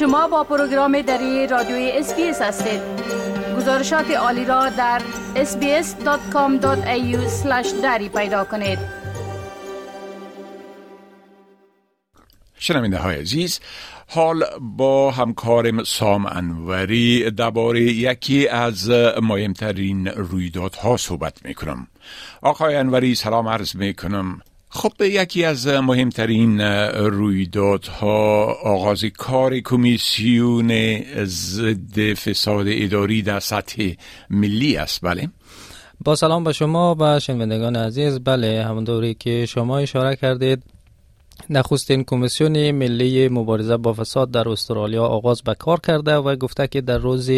شما با پروگرام دری رادیوی SBS هستید. گزارشات عالی را در sbs.com.au دری پیدا کنید. شنونده های عزیز حال با همکارم سام انوری درباره یکی از مهمترین رویدادها صحبت می کنم آقای انوری سلام عرض می کنم خب یکی از مهمترین رویدادها آغاز کار کمیسیون ضد فساد اداری در سطح ملی است. بله. با سلام به شما و شنوندگان عزیز. بله همون دوری که شما اشاره کردید. نخستین کمیسیون ملی مبارزه با فساد در استرالیا آغاز به کار کرده و گفته که در روز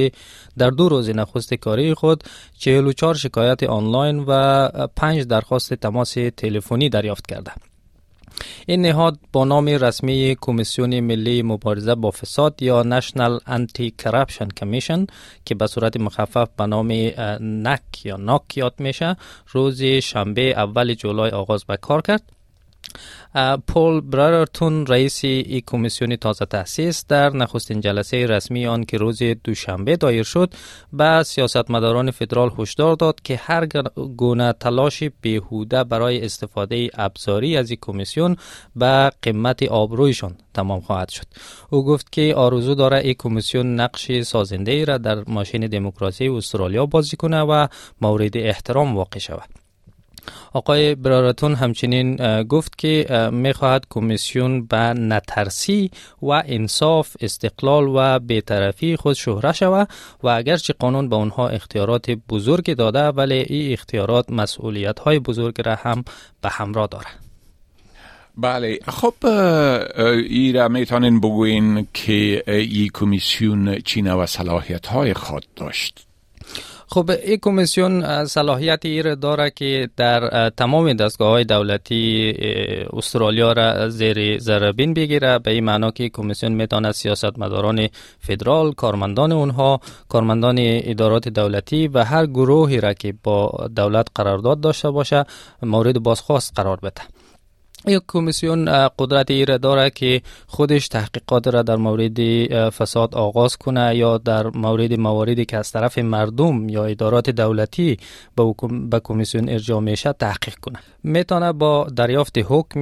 در دو روز نخست کاری خود 44 شکایت آنلاین و 5 درخواست تماس تلفنی دریافت کرده. این نهاد با نام رسمی کمیسیون ملی مبارزه با فساد یا National Anti-Corruption Commission که به صورت مخفف به نام نک یا ناک یاد میشه روز شنبه اول جولای آغاز به کار کرد. پول برارتون رئیس ای کمیسیون تازه تأسیس در نخستین جلسه رسمی آن که روز دوشنبه دایر شد به سیاستمداران فدرال هشدار داد که هر گونه تلاش بیهوده برای استفاده ابزاری از این کمیسیون به قیمت آبرویشان تمام خواهد شد. او گفت که آرزو داره این کمیسیون نقش سازنده ای را در ماشین دموکراسی استرالیا بازی کنه و مورد احترام واقع شود. آقای برارتون همچنین گفت که می خواهد کمیسیون به نترسی و انصاف استقلال و بیطرفی خود شهره شود و اگرچه قانون به آنها اختیارات بزرگ داده ولی این اختیارات مسئولیت های بزرگ را هم به همراه دارد بله. خب ای را می‌تونین بگوین که این کمیسیون چین و صلاحیت های خود داشت؟ خب این کمیسیون صلاحیت ای داره که در تمام دستگاه های دولتی استرالیا را زیر زربین بگیره. به این معنا که کمیسیون می‌تونه سیاست مداران فدرال کارمندان اونها کارمندان ادارات دولتی و هر گروهی را که با دولت قرارداد داشته باشه مورد بازخواست قرار بده. یک کمیسیون قدرت ای را داره که خودش تحقیقات را در مورد فساد آغاز کنه یا در مورد مواردی که از طرف مردم یا ادارات دولتی به کمیسیون ارجاع میشه تحقیق کنه. می‌تونه با دریافت حکم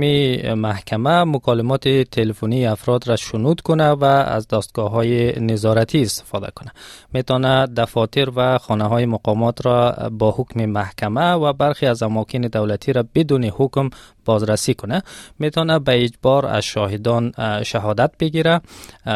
محکمه مکالمات تلفنی افراد را شنود کنه و از دستگاه های نظارتی استفاده کنه. می‌تونه دفاتر و خانه های مقامات را با حکم محکمه و برخی از اماکن دولتی را بدون حکم بازرسی کنه می‌تونه به اجبار از شاهدان شهادت بگیره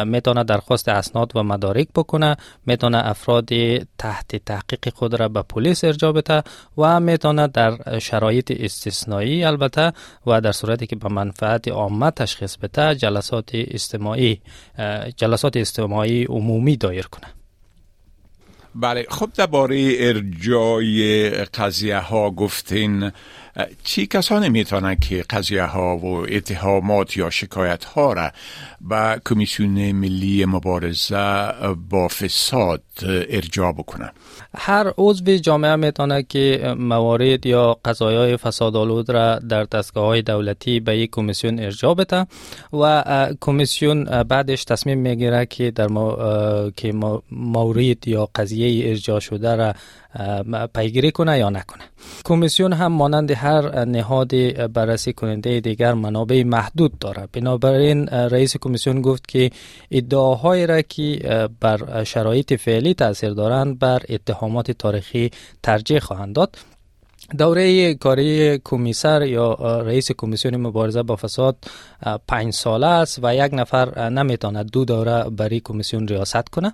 می‌تونه درخواست اسناد و مدارک بکنه می‌تونه افراد تحت تحقیق خود را به پلیس ارجاع بده و می‌تونه در شرایط استثنایی البته و در صورتی که به منفعت عامه تشخیص بده جلسات استماعی جلسات استماعی عمومی دایر کنه. بله خب درباره ارجای قضیه ها گفتین. چی کسانی می‌تونن که قضیه ها و اتهامات یا شکایت ها را به کمیسیون ملی مبارزه با فساد ارجاع بکنن هر عضو جامعه می‌تونه که موارد یا قضایای فساد آلود را در دستگاه های دولتی به یک کمیسیون ارجاع بده و کمیسیون بعدش تصمیم می‌گیره که در که مورد یا قضیه ارجاع شده را پیگیری کنه یا نکنه. کمیسیون هم مانند هر نهاد بررسی کننده دیگر منابع محدود داره بنابراین رئیس کمیسیون گفت که ادعاهایی را که بر شرایط فعلی تاثیر دارند بر اتهامات تاریخی ترجیح خواهند داد. دوره کاری کمیسر یا رئیس کمیسیون مبارزه با فساد پنج ساله است و یک نفر نمی‌تواند دو دوره برای کمیسیون ریاست کنه.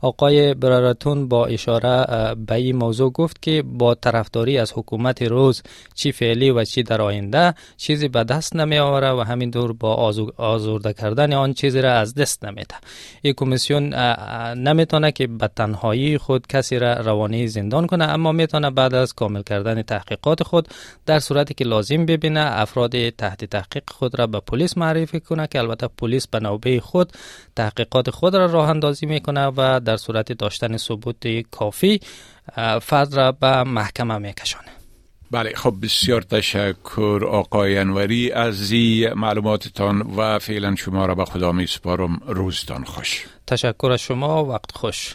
آقای برارتون با اشاره به این موضوع گفت که با طرفداری از حکومت روز چی فعلی و چی در آینده چیزی به دست نمی آوره و همینطور با آزرده کردن آن چیزی را از دست نمیده. این کمیسیون نمی‌تونه که به تنهایی خود کسی را روانی زندان کنه اما می‌تونه بعد از کامل کردن تحقیقات خود در صورتی که لازم ببینه افراد تحت تحقیق خود را به پلیس معرفی کنه که البته پلیس به نوبه خود تحقیقات خود را راه اندازی می‌کنه و در صورت داشتن ثبوت کافی فرد را به محکمه میکشانه. بله خب بسیار تشکر آقای انوری از معلوماتتان و فعلا شما را به خدا می سپارم روزتان خوش. تشکر از شما وقت خوش.